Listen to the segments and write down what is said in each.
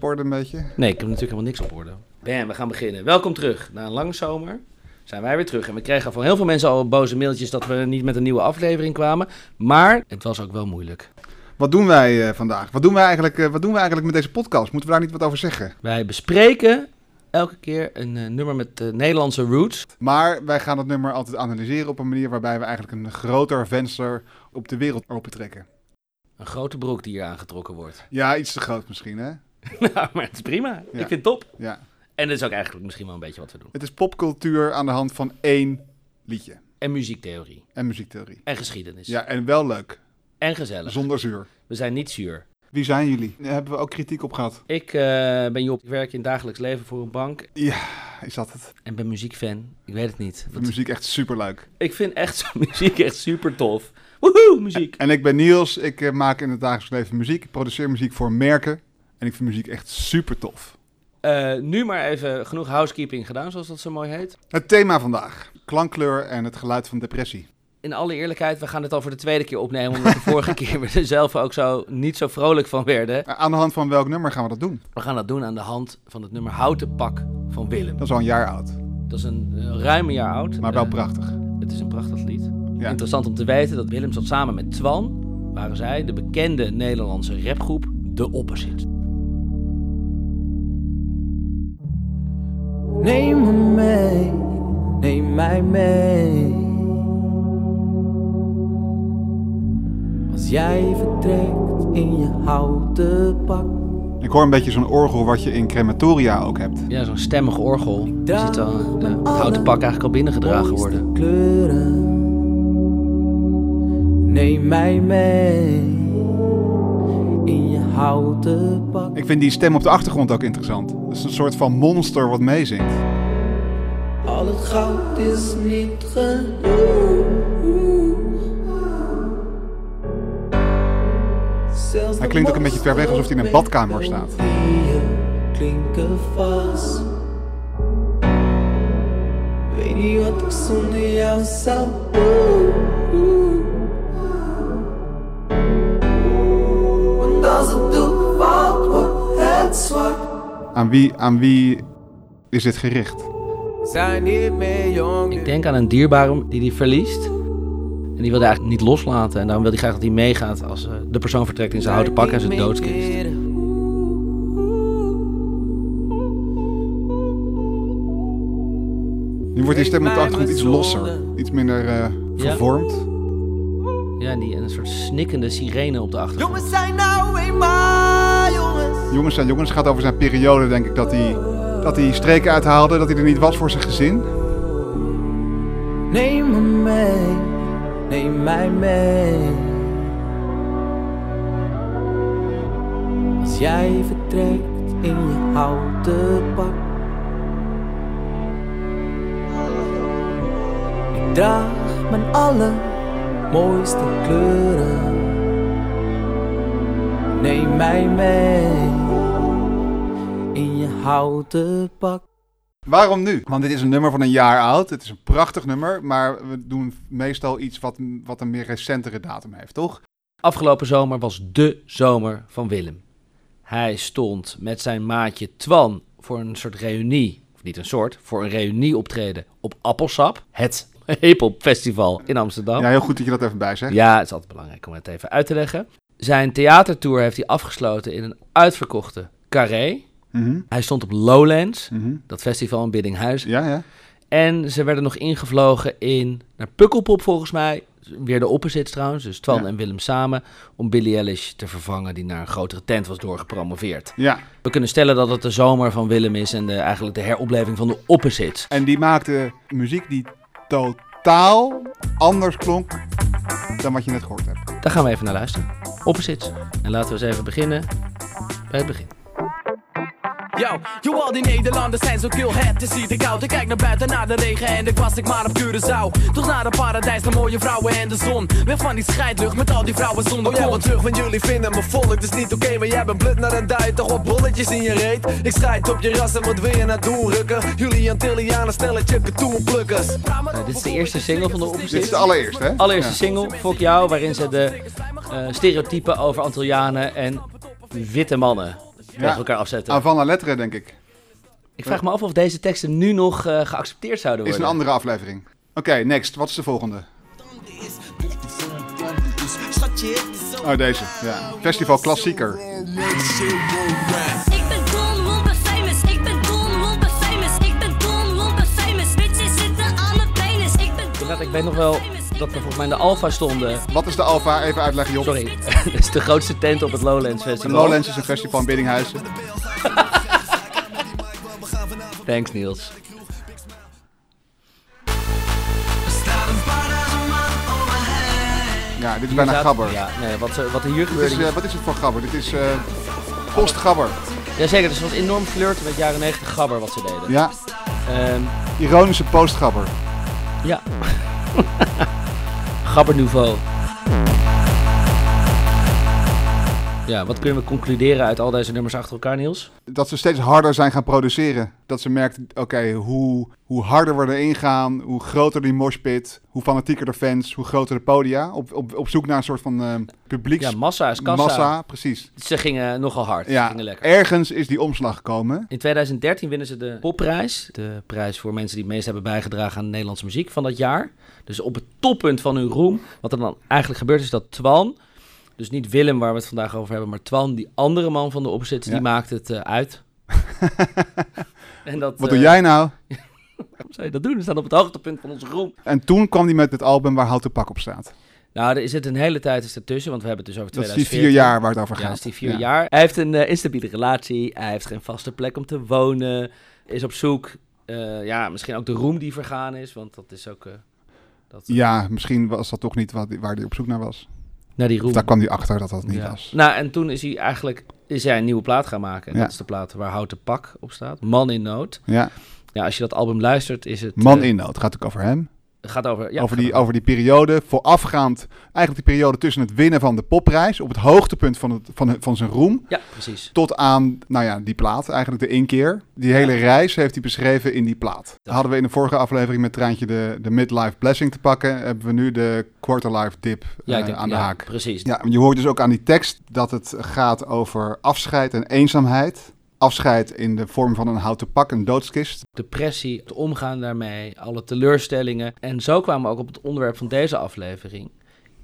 Een beetje. Nee, ik heb natuurlijk helemaal niks op orde. Bam, we gaan beginnen. Welkom terug. Na een lange zomer zijn wij weer terug. En we kregen van heel veel mensen al boze mailtjes dat we niet met een nieuwe aflevering kwamen. Maar het was ook wel moeilijk. Wat doen wij eh, vandaag? Wat doen wij, eigenlijk, eh, wat doen wij eigenlijk met deze podcast? Moeten we daar niet wat over zeggen? Wij bespreken elke keer een eh, nummer met Nederlandse roots. Maar wij gaan het nummer altijd analyseren op een manier waarbij we eigenlijk een groter venster op de wereld opentrekken. Een grote broek die hier aangetrokken wordt. Ja, iets te groot misschien, hè? nou, maar het is prima. Ja. Ik vind het top. Ja. En dat is ook eigenlijk misschien wel een beetje wat we doen. Het is popcultuur aan de hand van één liedje. En muziektheorie. En muziektheorie. En geschiedenis. Ja, en wel leuk. En gezellig. Zonder zuur. We zijn niet zuur. Wie zijn jullie? Daar hebben we ook kritiek op gehad. Ik eh, ben Job. Ik werk in dagelijks leven voor een bank. Ja, is dat het? En ben muziekfan. Ik weet het niet. Wat- muziek echt superleuk. Ik vind echt muziek echt super tof. Woehoe, muziek. En ik ben Niels. Ik eh, maak in het dagelijks leven muziek. Ik produceer muziek voor merken. En ik vind muziek echt super tof. Eh, nu maar even genoeg housekeeping gedaan, zoals dat zo mooi heet. Het thema vandaag. Klankkleur en het geluid van depressie. In alle eerlijkheid, we gaan dit al voor de tweede keer opnemen, omdat de vorige keer we er zelf ook zo niet zo vrolijk van werden. Eh, Aan de hand van welk nummer gaan we dat doen? We gaan dat doen aan de hand van het nummer Houten Pak van Willem. Dat is al een jaar oud. Dat is een, een ruim jaar oud. Maar wel Eh, prachtig. Het is een prachtig lied. Ja. Interessant om te weten dat Willem zat samen met Twan, waren zij de bekende Nederlandse rapgroep The Opposite. Neem me mee, neem mij mee. Als jij vertrekt in je houten pak. Ik hoor een beetje zo'n orgel wat je in crematoria ook hebt. Ja, zo'n stemmig orgel. Je ziet al, de, het houten pak eigenlijk al binnengedragen worden. kleuren. Neem mij mee in je houten pak. Ik vind die stem op de achtergrond ook interessant. Dat is een soort van monster wat meezingt. Al het goud is niet genoeg. Hij klinkt ook een beetje ver weg, alsof hij in een badkamer staat. Klinken vast. Weet niet wat ik zonder jou zou doen. Aan wie, aan wie is dit gericht? Zijn niet meer jong. Ik denk aan een dierbare die hij verliest. En die wil hij eigenlijk niet loslaten. En daarom wil hij graag dat hij meegaat als eh, de persoon vertrekt in zijn houten pak en zijn doodskist. Nu wordt die stem op de achtergrond iets losser. Iets minder eh, vervormd. Ja, en, die, en een soort snikkende sirene op de achtergrond. Jongens zijn nou eenmaal jongens. Zijn jongens. Gaat over zijn periode, denk ik, dat hij, dat hij streken uithaalde. Dat hij er niet was voor zijn gezin. Neem me mee, neem mij mee. Als jij vertrekt in je houten pak. Ik draag mijn allermooiste kleuren. Neem mij mee in je houten pak. Waarom nu? Want dit is een nummer van een jaar oud. Het is een prachtig nummer. Maar we doen meestal iets wat, wat een meer recentere datum heeft, toch? Afgelopen zomer was dé zomer van Willem. Hij stond met zijn maatje Twan voor een soort reunie, of niet een soort, voor een reunie optreden op Appelsap, het Hip-Hop Festival in Amsterdam. Ja, heel goed dat je dat even bij zegt. Ja, het is altijd belangrijk om het even uit te leggen. Zijn theatertour heeft hij afgesloten in een uitverkochte carré. Mhm, Hij stond op Lowlands, mhm. dat festival in Biddinghuizen. Ja, ja. En ze werden nog ingevlogen in, naar Pukkelpop volgens mij. Weer de opposites trouwens, dus Twan Ja. en Willem samen. Om Billie Eilish te vervangen, die naar een grotere tent was doorgepromoveerd. Ja, We kunnen stellen dat het de zomer van Willem is en de, eigenlijk de heropleving van de opposites. en die maakte muziek die totaal anders klonk dan wat je net gehoord hebt. Daar gaan we even naar luisteren. Opposites. En laten we eens even beginnen bij het begin. Yo, yo, al die Nederlanders zijn zo kil het is hier te koud. Ik kijk naar buiten naar de regen en ik was ik maar op Curaçao. Toch naar een paradijs, naar mooie vrouwen en de zon. Weg van die scheidlucht met al die vrouwen zonder Oh kont. want terug van jullie vinden me volk, het is niet oké Maar jij bent blut naar een duit, toch wat bolletjes in je reet Ik schijt op je ras en wat wil je nou doen, rukken? Jullie Antillianen stellen je katoenplukkers Nou, dit is de eerste single van de Dit is de allereerste, hè? Allereerste Ja. single, Fok Jou, waarin ze de eh, stereotypen over Antillianen en witte mannen tegen elkaar afzetten. La lettre, denk ik. Ik vraag me af of deze teksten nu nog eh, geaccepteerd zouden Is worden. een andere aflevering. Oké, next. Wat is de volgende? Oh, deze. Ja. Festival Klassieker. Ik ben Don Womper famous. Ik ben Don Womper famous. Ik ben Don Womper famous. Bitches zitten aan mijn penis. Ik ben Don Inderdaad, ik weet nog wel dat we volgens mij in de Alfa stonden. Wat is de Alfa? Even uitleggen, Job. Sorry, dat is de grootste tent op het Lowlands De Festival. Lowlands is een festival in Biddinghuizen. Thanks Niels. Ja, dit is bijna staat- gabber. Ja, nee, wat, er- wat er hier is, eh, wat is het voor gabber? Dit is eh post-gabber. Jazeker, dus het was enorm flirten met jaren 90 gabber wat ze deden. Ja, Ehm, ironische post-gabber. ja. gabber Ja, wat kunnen we concluderen uit al deze nummers achter elkaar, Niels? Dat ze steeds harder zijn gaan produceren. Dat ze merkt, oké, hoe, hoe harder we erin gaan, hoe groter die moshpit, hoe fanatieker de fans, hoe groter de podia. Op, op, op zoek naar een soort van eh publieks... Ja, massa is kassa. massa, precies. Ze gingen nogal hard. Ja, gingen lekker. ergens is die omslag gekomen. In 2013 winnen ze de popprijs. De prijs voor mensen die het meest hebben bijgedragen aan de Nederlandse muziek van dat jaar. Dus op het toppunt van hun roem. Wat er dan eigenlijk gebeurt is dat Twan... Dus niet Willem, waar we het vandaag over hebben, maar Twan, die andere man van de opzet, Ja. die maakt het eh, uit. en dat, Wat eh, doe jij nou? Waarom zou je dat doen? We staan op het hoogtepunt van onze roem. En toen kwam hij met het album waar Houten Pak op staat. Nou, er het een hele tijd is ertussen, want we hebben het dus over Dat is die 2014. vier jaar waar het over Ja, gaat. dat is die vier Ja. jaar. Hij heeft een eh, instabiele relatie. Hij heeft geen vaste plek om te wonen. Is op zoek. eh, ja, misschien ook de roem die vergaan is. Want dat is ook. eh, dat, Ja, misschien was dat toch niet wat, waar hij op zoek naar was. Naar die daar kwam hij achter dat dat niet Ja. was. Nou, en toen is hij eigenlijk. Is hij een nieuwe plaat gaan maken. En Ja. dat is de plaat waar Houten Pak op staat. Man in Nood. Ja, Ja, als je dat album luistert, is het. Man eh, in nood. Gaat ook over hem. Gaat over. Ja, over, die, over die periode, voorafgaand, eigenlijk die periode tussen het winnen van de popprijs, op het hoogtepunt van, het, van, van zijn roem, Ja, precies. tot aan, nou ja, die plaat, eigenlijk de inkeer. Die hele reis heeft hij beschreven in die plaat. Hadden we in de vorige aflevering met Treintje de, de midlife blessing te pakken, hebben we nu de quarterlife dip Ja, eh, denk, aan de ja, haak. Precies. Ja, je hoort dus ook aan die tekst dat het gaat over afscheid en eenzaamheid. Afscheid in de vorm van een houten pak, een doodskist. depressie, het omgaan daarmee, alle teleurstellingen. En zo kwamen we ook op het onderwerp van deze aflevering.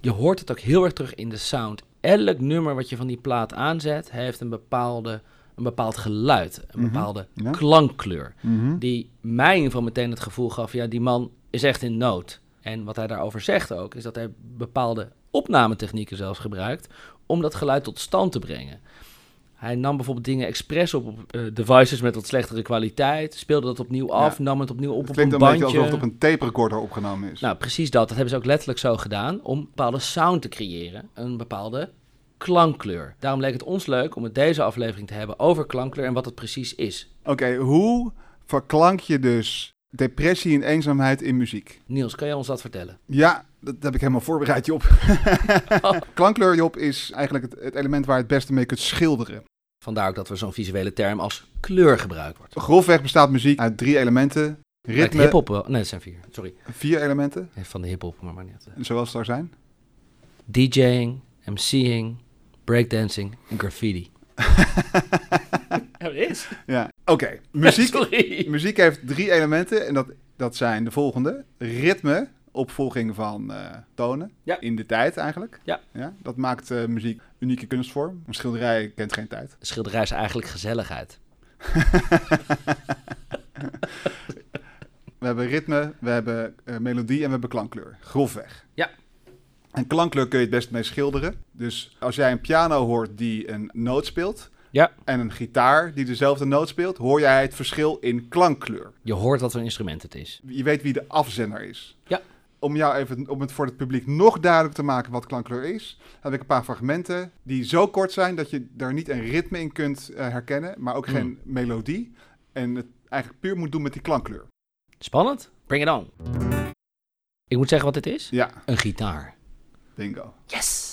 Je hoort het ook heel erg terug in de sound. Elk nummer wat je van die plaat aanzet, heeft een, bepaalde, een bepaald geluid, een Mhm, bepaalde klankkleur. Mhm. Die mij in ieder geval meteen het gevoel gaf, ja, die man is echt in nood. En wat hij daarover zegt ook, is dat hij bepaalde opnametechnieken zelfs gebruikt om dat geluid tot stand te brengen. Hij nam bijvoorbeeld dingen expres op, op eh, devices met wat slechtere kwaliteit, speelde dat opnieuw af, Ja. nam het opnieuw op Het op klinkt een een beetje bandje. alsof het op een tape recorder opgenomen is. Nou, precies dat. Dat hebben ze ook letterlijk zo gedaan om een bepaalde sound te creëren, een bepaalde klankkleur. Daarom leek het ons leuk om het deze aflevering te hebben over klankkleur en wat het precies is. Oké, hoe verklank je dus depressie en eenzaamheid in muziek? Niels, kan jij ons dat vertellen? Ja, dat heb ik helemaal voorbereid, Job. Klankkleur, Job, is eigenlijk het, het element waar je het beste mee kunt schilderen. Vandaar ook dat we zo'n visuele term als kleur gebruikt wordt. Grofweg bestaat muziek uit drie elementen. Ritme. Hip-hop wel. Nee, het zijn vier. Sorry. vier elementen, Van de hip-hop, maar maar niet. zoals het er zijn. DJing, MC'ing, breakdancing en graffiti. dat is. Ja, oké. Muziek, muziek heeft drie elementen en dat, dat zijn de volgende. Ritme, opvolging van eh, tonen, Ja. in de tijd eigenlijk. Ja. dat maakt eh, muziek unieke kunstvorm. Een schilderij kent geen tijd. De schilderij is eigenlijk gezelligheid. We hebben ritme, we hebben eh, melodie en we hebben klankkleur. Grofweg. Ja. En klankkleur kun je het best mee schilderen. Dus als jij een piano hoort die een noot speelt... Ja. en een gitaar die dezelfde noot speelt... hoor jij het verschil in klankkleur. Je hoort wat voor instrument het is. Je weet wie de afzender is. Ja. Om, jou even, om het voor het publiek nog duidelijk te maken wat klankkleur is... heb ik een paar fragmenten die zo kort zijn... dat je daar niet een ritme in kunt eh, herkennen... maar ook Hmm. geen melodie. En het eigenlijk puur moet doen met die klankkleur. Spannend? Bring it on. Ik moet zeggen wat dit is? Ja, Een gitaar. bingo. Yes!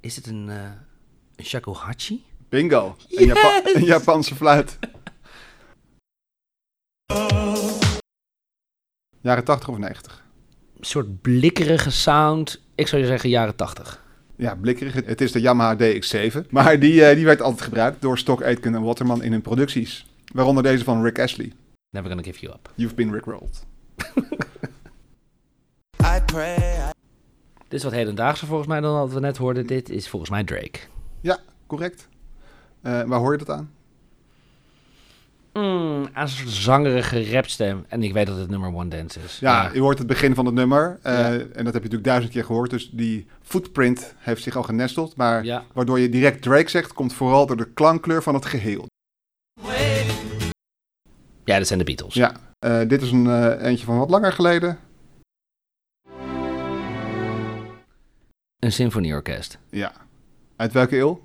Is het een, eh een shakuhachi? Bingo. Een Japanse fluit. Jaren 80 of 90? Een soort blikkerige sound. Ik zou je zeggen jaren 80. Ja, blikkerig. Het is de Yamaha DX7. Maar die, eh, die werd altijd gebruikt door Stock Aitken en Waterman in hun producties. Waaronder deze van Rick Astley. Never gonna give you up. You've been Rickrolled. I pray. Dit is wat hedendaagse volgens mij dan wat we net hoorden. Dit is volgens mij Drake. Ja, correct. Eh, waar hoor je dat aan? Mm, aan een soort zangerige rapstem. En ik weet dat het nummer One Dance is. Ja, je hoort het begin van het nummer. eh, Ja. En dat heb je natuurlijk duizend keer gehoord. Dus die footprint heeft zich al genesteld. Maar Ja. waardoor je direct Drake zegt, komt vooral door de klankkleur van het geheel. ja, dat zijn de Beatles. Ja, eh, dit is een eh, eentje van wat langer geleden. Een symfonieorkest. Ja. Uit welke eeuw?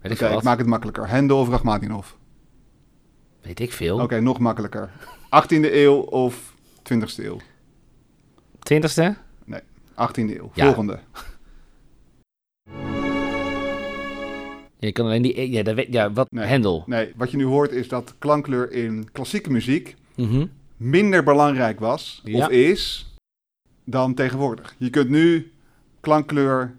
Weet ik veel ik maak het makkelijker. Hendel of Rachmaninoff? Weet ik veel. Oké, nog makkelijker. 18e eeuw of 20e eeuw? Twintigste? 18e eeuw. Ja. Volgende. Je kan alleen die... Ja, dat weet, ja wat? Nee. Hendel. Nee, wat je nu hoort is dat klankkleur in klassieke muziek Mhm. minder belangrijk was Ja. of is dan tegenwoordig. Je kunt nu klankkleur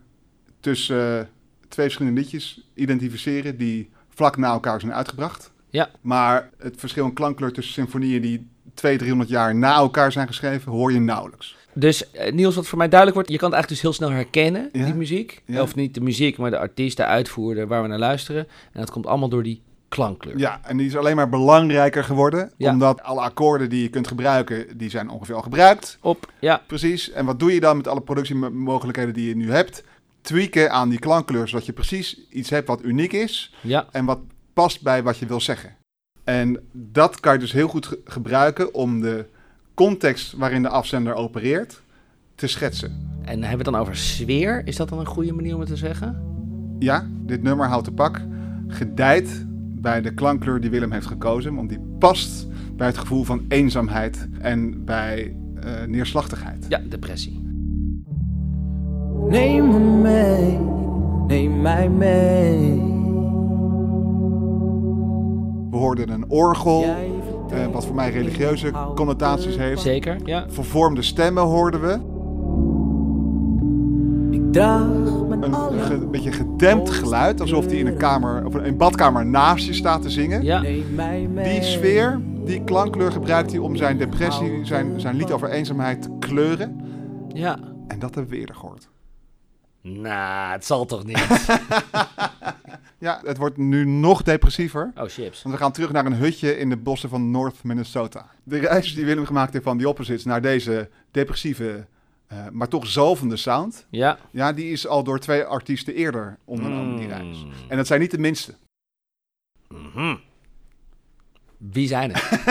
tussen twee verschillende liedjes identificeren die vlak na elkaar zijn uitgebracht. Ja. Maar het verschil in klankkleur tussen symfonieën die 200, 300 jaar na elkaar zijn geschreven, hoor je nauwelijks. Dus eh, Niels, wat voor mij duidelijk wordt, je kan het eigenlijk dus heel snel herkennen, Ja. die muziek. Ja. Of niet de muziek, maar de artiest, de uitvoerder, waar we naar luisteren. En dat komt allemaal door die klankkleur. Ja, en die is alleen maar belangrijker geworden, Ja. omdat alle akkoorden die je kunt gebruiken, die zijn ongeveer al gebruikt. Op, ja, Precies. En wat doe je dan met alle productiemogelijkheden die je nu hebt? Tweaken aan die klankkleur, zodat je precies iets hebt wat uniek is ja, en wat past bij wat je wil zeggen. En dat kan je dus heel goed ge- gebruiken om de context waarin de afzender opereert te schetsen. En hebben we het dan over sfeer? Is dat dan een goede manier om het te zeggen? Ja, dit nummer houdt de pak, gedijt bij de klankkleur die Willem heeft gekozen, want die past bij het gevoel van eenzaamheid en bij eh, neerslachtigheid. Ja, depressie. Neem me mee, neem mij mee. We hoorden een orgel, eh, wat voor mij religieuze connotaties heeft. Zeker, ja. Vervormde stemmen hoorden we. Ik draag mijn Een ge- beetje gedempt geluid, alsof hij in een kamer of een badkamer naast je staat te zingen. Ja. Die sfeer, die klankkleur gebruikt hij om zijn depressie, zijn, zijn lied over eenzaamheid te kleuren. ja. En dat hebben we eerder gehoord. Nou, het zal toch niet? Ja, het wordt nu nog depressiever. Oh, chips. Want we gaan terug naar een hutje in de bossen van North Minnesota. De reis die Willem gemaakt heeft van die opposites naar deze depressieve, eh, maar toch zalvende sound. Ja. Ja, die is al door twee artiesten eerder ondernomen, die reis. Mm. En dat zijn niet de minste. Mhm. Wie zijn het?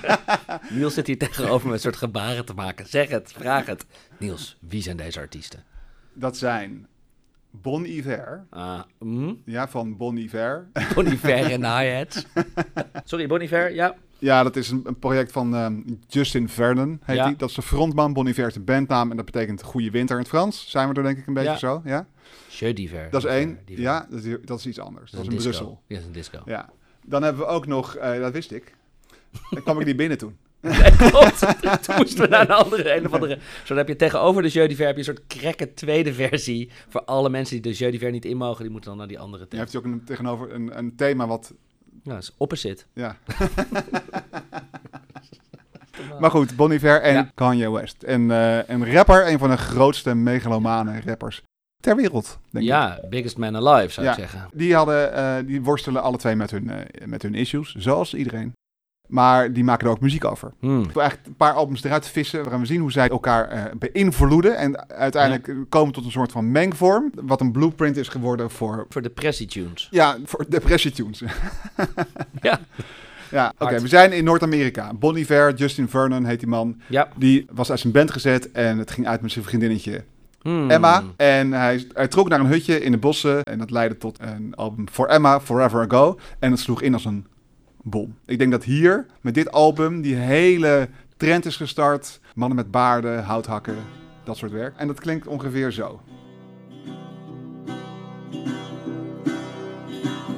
Niels zit hier tegenover me een soort gebaren te maken. Zeg het, vraag het. Niels, wie zijn deze artiesten? Dat zijn Bon Iver, Ah, mm? ja, van Bon Iver. Bon Iver en hi-hats. Sorry, Bon Iver, ja. Ja, dat is een, een project van ehm, Justin Vernon, heet Ja. Dat is de frontman. Bon Iver is de bandnaam en dat betekent goede winter in het Frans. Zijn we er denk ik een beetje Ja. zo, ja? D'hiver. Dat is één. diver. Ja, dat is, dat is iets anders. Dat, een is. Brussel. Dat is een disco. Ja. Dan hebben we ook nog, eh, dat wist ik. Dan kwam ik niet binnen toen. Nee, klopt. Toen moesten we naar een andere, een of andere. Zo dan heb je tegenover de Jeu d'hiver heb je een soort krekke tweede versie. Voor alle mensen die de Jeu d'hiver niet in mogen, die moeten dan naar die andere Je tent. heeft ook een, tegenover een, een thema wat, Ja, dat is opposite. ja. maar goed, Bon Iver en Ja. Kanye West. En eh, een rapper, een van de grootste megalomane rappers ter wereld, denk ik. Ja, biggest man alive zou Ja. ik zeggen. Die, hadden, eh, die worstelen alle twee met hun, eh, met hun issues, zoals iedereen. Maar die maken er ook muziek over. Hmm. We eigenlijk een paar albums eruit vissen, waarin we zien hoe zij elkaar eh, beïnvloeden. En uiteindelijk komen tot een soort van mengvorm. Wat een blueprint is geworden voor, Voor depressietunes. ja, voor depressietunes. Ja. Ja, oké. We zijn in Noord-Amerika. Bon Iver, Justin Vernon heet die man. Ja. Die was uit zijn band gezet en het ging uit met zijn vriendinnetje Hmm. Emma. En hij, hij trok naar een hutje in de bossen. En dat leidde tot een album For Emma, Forever Ago. En het sloeg in als een bom. Ik denk dat hier, met dit album, die hele trend is gestart. Mannen met baarden, houthakken, dat soort werk. En dat klinkt ongeveer zo.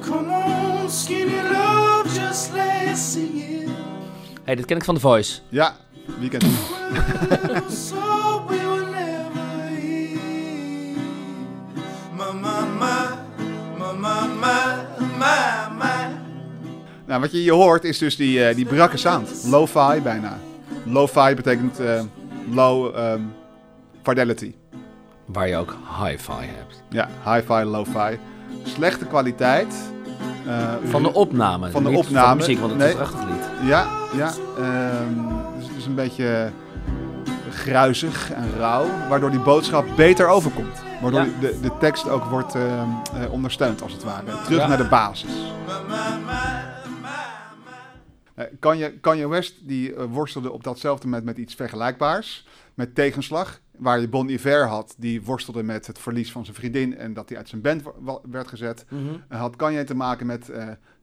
Come on, skinny love, just let's sing it. Hey, dit ken ik van The Voice. Ja, wie kent het? Nou, wat je hier hoort is dus die, eh, die brakke sound. Lo-fi bijna. Lo-fi betekent eh, low ehm, fidelity. Waar je ook hi-fi hebt. Ja, hi-fi, lo-fi. Slechte kwaliteit. Eh, Van de opname. Van de niet opname. Van de muziek, want het Nee. is een prachtig lied. Ja, ja. ehm, dus het is een beetje gruizig en rauw, waardoor die boodschap beter overkomt. Waardoor Ja. de, de tekst ook wordt ehm, eh, ondersteund, als het ware. Terug Ja. naar de basis. Eh, Kanye, Kanye West die eh, worstelde op datzelfde moment met iets vergelijkbaars. Met tegenslag. Waar je Bon Iver had, die worstelde met het verlies van zijn vriendin en dat hij uit zijn band werd gezet. Mhm. Uh, had Kanye te maken met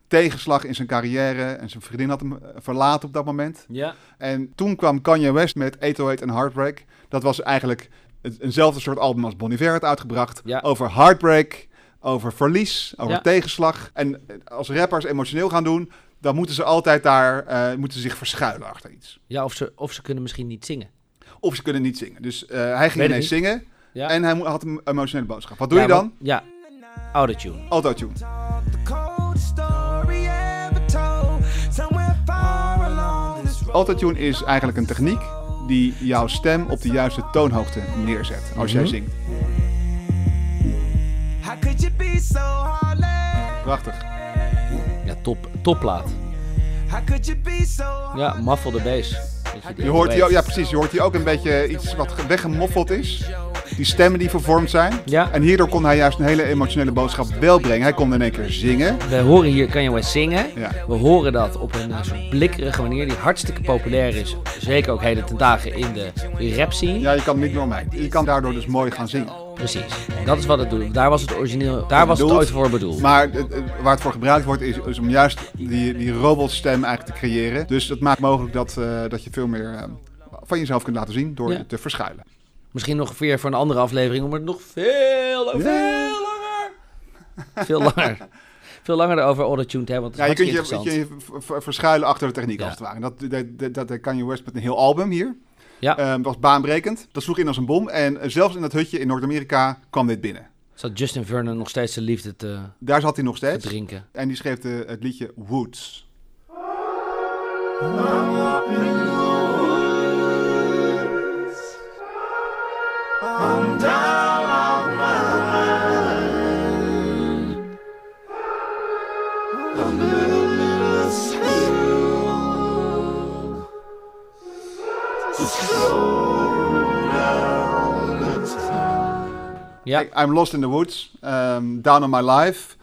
tegenslag in zijn carrière en zijn vriendin had hem verlaten op dat moment. Ja. En toen kwam Kanye West met 808 en Heartbreak. Dat was eigenlijk eenzelfde soort album als Bon Iver had uitgebracht. Ja. Over heartbreak, over verlies, over Ja. tegenslag. En als rappers emotioneel gaan doen, dan moeten ze altijd daar eh, moeten ze zich verschuilen achter iets. Ja, of ze, of ze kunnen misschien niet zingen. Of ze kunnen niet zingen. Dus eh, hij ging ineens zingen Ja. en hij had een emotionele boodschap. Wat doe Ja, je dan? Ja. Autotune. Autotune. Autotune is eigenlijk een techniek die jouw stem op de juiste toonhoogte neerzet als jij Mhm. zingt. Prachtig. Top, topplaat. Ja, muffle the bass. Die Je hoort ook- ja precies, je hoort hier ook een beetje iets wat ge- weggemoffeld is. Die stemmen die vervormd zijn. Ja. En hierdoor kon hij juist een hele emotionele boodschap wel brengen. Hij kon in één keer zingen. We horen hier Kanye West zingen. Ja. We horen dat op een soort blikkerige manier die hartstikke populair is. Zeker ook heden ten dagen in de rap scene. Ja, je kan niet meer omheen. Je kan daardoor dus mooi gaan zingen. Precies. Dat is wat het doet. Daar was het origineel. Daar was het ooit voor bedoeld. Maar waar het voor gebruikt wordt is, is om juist die, die robotstem eigenlijk te creëren. Dus dat maakt mogelijk dat, eh, dat je veel meer eh, van jezelf kunt laten zien door Ja. te verschuilen. Misschien nog weer voor een andere aflevering om het nog veel, veel langer. Veel langer. Veel langer erover autotune te hebben. Want Ja, je kunt je, je verschuilen achter de techniek Ja. als het ware. Dat, dat, dat, dat deed Kanye West met een heel album hier. Ja. Eh, dat was baanbrekend. Dat sloeg in als een bom. En eh, zelfs in dat hutje in Noord-Amerika kwam dit binnen. Zat Justin Vernon nog steeds zijn liefde te Daar zat hij nog steeds. drinken. En die schreef de, het liedje Woods. Ja. I'm Lost in the Woods, ehm, Down on My Life.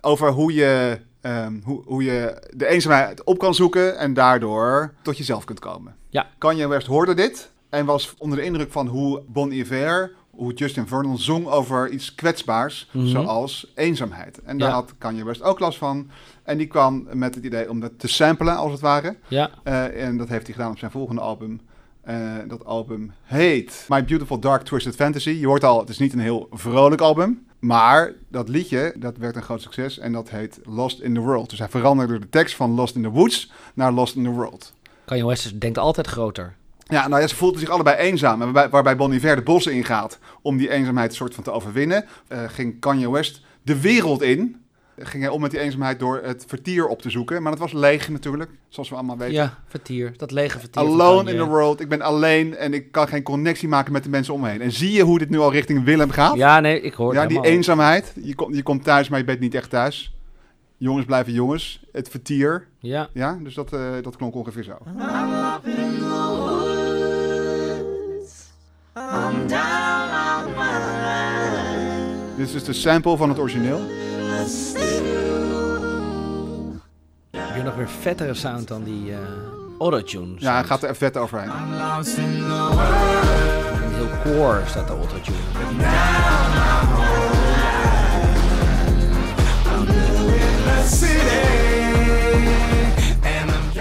Over hoe je, ehm, hoe, hoe je de eenzaamheid op kan zoeken en daardoor tot jezelf kunt komen. Ja. Kanye West hoorde dit en was onder de indruk van hoe Bon Iver, hoe Justin Vernon zong over iets kwetsbaars, Mhm. zoals eenzaamheid. En daar Ja. had Kanye West ook last van. En die kwam met het idee om dat te samplen, als het ware. Ja. Eh, en dat heeft hij gedaan op zijn volgende album. Eh, dat album heet My Beautiful Dark Twisted Fantasy. Je hoort al, het is niet een heel vrolijk album. Maar dat liedje, dat werd een groot succes. En dat heet Lost in the World. Dus hij veranderde de tekst van Lost in the Woods naar Lost in the World. Kanye West denkt altijd groter. Ja, nou ja, ze voelden zich allebei eenzaam. En waarbij, waarbij Bon Iver de bossen ingaat om die eenzaamheid soort van te overwinnen, eh, ging Kanye West de wereld in. Ging hij om met die eenzaamheid door het vertier op te zoeken. Maar dat was leeg natuurlijk, zoals we allemaal weten. Ja, vertier. Dat lege vertier. Alone in the world. Ik ben alleen en ik kan geen connectie maken met de mensen om me heen. En zie je hoe dit nu al richting Willem gaat? Ja, nee, ik hoor het Ja, die eenzaamheid. Je, komt je komt thuis, maar je bent niet echt thuis. Jongens blijven jongens. Het vertier. Ja. Ja, dus dat, eh, dat klonk ongeveer zo. Dit is dus de sample van het origineel. Heb je nog weer vettere sound dan die eh autotune? Ja, hij gaat er vet overheen. Een heel koor staat de autotune.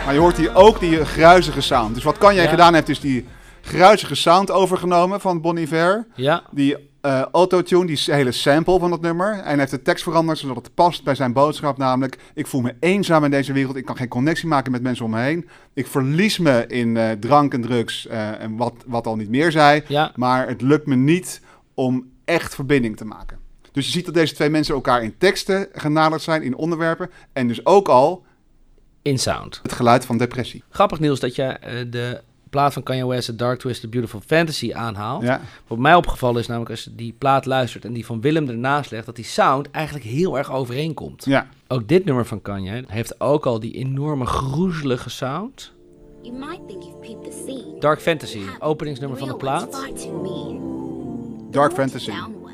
Maar je hoort hier ook die gruizige sound. Dus wat Kanye Ja. gedaan heeft, is die gruizige sound overgenomen van Bon Iver. Ja. Die eh, autotune, die hele sample van dat nummer. En hij heeft de tekst veranderd zodat het past bij zijn boodschap. Namelijk, ik voel me eenzaam in deze wereld. Ik kan geen connectie maken met mensen om me heen. Ik verlies me in eh, drank en drugs eh, en wat, wat al niet meer zei. Ja. Maar het lukt me niet om echt verbinding te maken. Dus je ziet dat deze twee mensen elkaar in teksten genaderd zijn, in onderwerpen. En dus ook al In sound. het geluid van depressie. Grappig Niels dat je de plaat van Kanye West, The Dark Twisted Beautiful Fantasy, aanhaalt. Ja, Wat mij opgevallen is namelijk als je die plaat luistert en die van Willem ernaast legt, dat die sound eigenlijk heel erg overeenkomt. ja. Ook dit nummer van Kanye heeft ook al die enorme groezelige sound. You might think you've peeped the scene. Dark Fantasy, openingsnummer van de plaat. Dark Fantasy.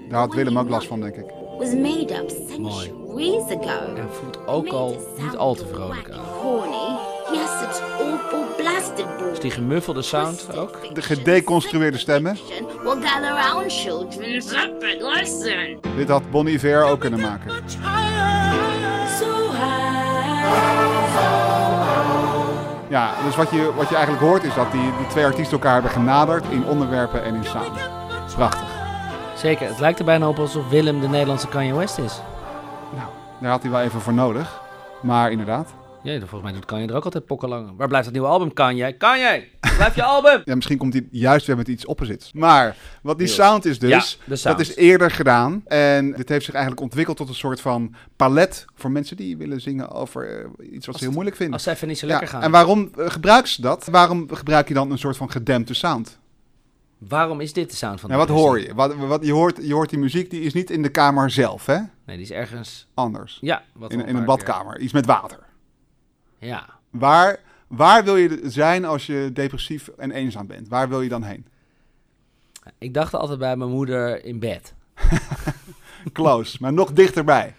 Daar had Willem ook last van, denk ik. Was made up centuries ago. En voelt ook al niet al te vrolijk aan. Horny. Yes, it's awful Dus die gemuffelde sound ook. De gedeconstrueerde stemmen. Dit had Bonnie Iver ook kunnen maken. Ja, dus wat je, wat je eigenlijk hoort is dat die, die twee artiesten elkaar hebben genaderd in onderwerpen en in sound. Prachtig. Zeker, het lijkt er bijna op alsof Willem de Nederlandse Kanye West is. Nou, daar had hij wel even voor nodig. Maar inderdaad. Ja, volgens mij doet Kanye er ook altijd pokkenlang. Waar blijft dat nieuwe album, Kanye? Kanye, blijf je album! Ja, misschien komt hij juist weer met iets opposits. Maar wat die sound is dus, Ja, de sound. dat is eerder gedaan. En dit heeft zich eigenlijk ontwikkeld tot een soort van palet voor mensen die willen zingen over eh, iets wat ze heel moeilijk vinden. Als ze even niet zo Ja, lekker gaan. En waarom eh, gebruiken ze dat? Waarom gebruik je dan een soort van gedempte sound? Waarom is dit de sound van Nou, wat hoor je? Wat, wat, je, hoort, je hoort die muziek, die is niet in de kamer zelf, hè? Nee, die is ergens... Anders. Ja, wat In, een badkamer. Iets met water. Ja. Waar, waar wil je zijn als je depressief en eenzaam bent? Waar wil je dan heen? Ik dacht altijd bij mijn moeder in bed. Close, maar nog dichterbij.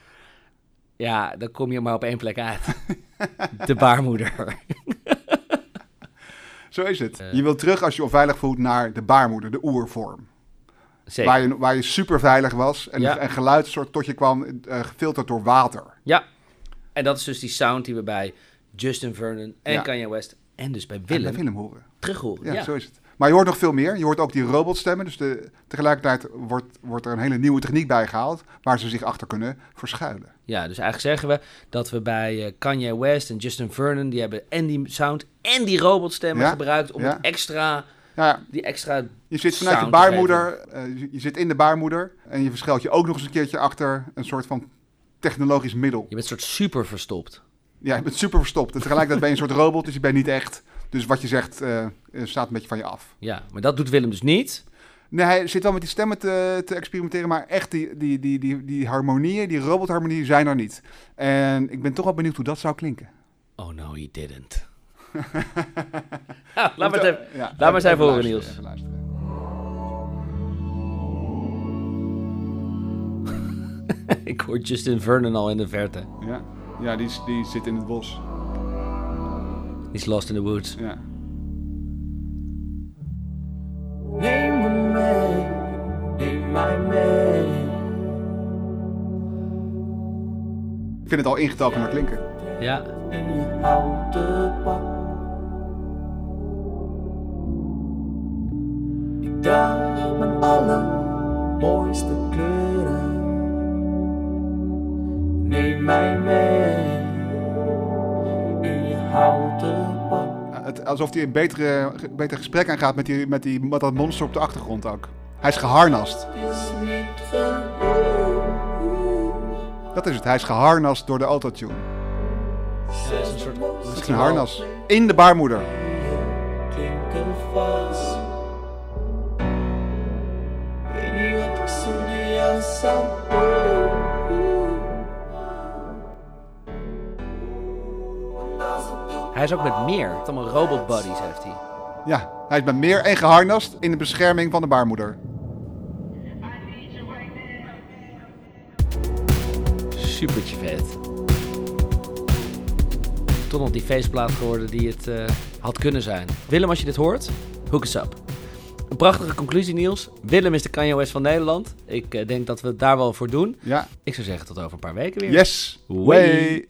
Ja, dan kom je maar op één plek uit. De baarmoeder. Zo is het. Eh. Je wilt terug als je onveilig voelt naar de baarmoeder, de oervorm. Zeker. Waar je, waar je super veilig was en Ja. een geluid soort tot je kwam, eh, gefilterd door water. Ja. En dat is dus die sound die we bij Justin Vernon en Ja. Kanye West en dus bij En Willem bij Willem horen. terug horen. Ja, Ja, zo is het. Maar je hoort nog veel meer. Je hoort ook die robotstemmen. Dus de, tegelijkertijd wordt, wordt er een hele nieuwe techniek bij gehaald waar ze zich achter kunnen verschuilen. ja, dus eigenlijk zeggen we dat we bij eh, Kanye West en Justin Vernon, die hebben en die sound en die robotstemmen Ja, gebruikt om het extra, Ja, die extra je zit vanuit de baarmoeder, eh, je- je zit in de baarmoeder en je verschuilt je ook nog eens een keertje achter een soort van technologisch middel. Je bent een soort super verstopt. Ja, je bent super verstopt. En tegelijkertijd ben je een soort robot, dus je bent niet echt. Dus wat je zegt eh, eh, staat een beetje van je af. Ja, maar dat doet Willem dus niet. Nee, hij zit wel met die stemmen te, te experimenteren, maar echt die, die, die, die, die harmonieën, die robotharmonieën zijn er niet. En ik ben toch wel benieuwd hoe dat zou klinken. Oh no, he didn't. Nou, laat maar even. Ja, maar eens even horen, luisteren, Niels. even luisteren. Ik hoor Justin Vernon al in de verte. Ja, ja die, is- die zit in het bos. He's lost in the woods. Ja. Neem me mee, neem mij mee. Ik vind het al ingetogen naar klinken. Ja, In je houten pak. Ik draag mijn allermooiste kleuren. Neem mij mee. In je houten Het, alsof hij een betere, beter gesprek aangaat met, die, met, die, met dat monster op de achtergrond ook. Hij is geharnast. Is niet genoeg. Dat is het. Hij is geharnast door de autotune. dat is een soort... Het is een harnas. In de baarmoeder. klinken vast. Weet niet wat ik zonder jou zou Hij is ook met meer. Het allemaal robot buddies heeft hij. Ja, hij is bij meer en geharnast in de bescherming van de baarmoeder. Supertje vet. Toch nog die feestplaat geworden die het eh, had kunnen zijn. Willem, als je dit hoort, hook us up. Een prachtige conclusie, Niels. Willem is de Kanye West van Nederland. Ik eh, denk dat we het daar wel voor doen. Ja, Ik zou zeggen tot over een paar weken weer. yes. Way.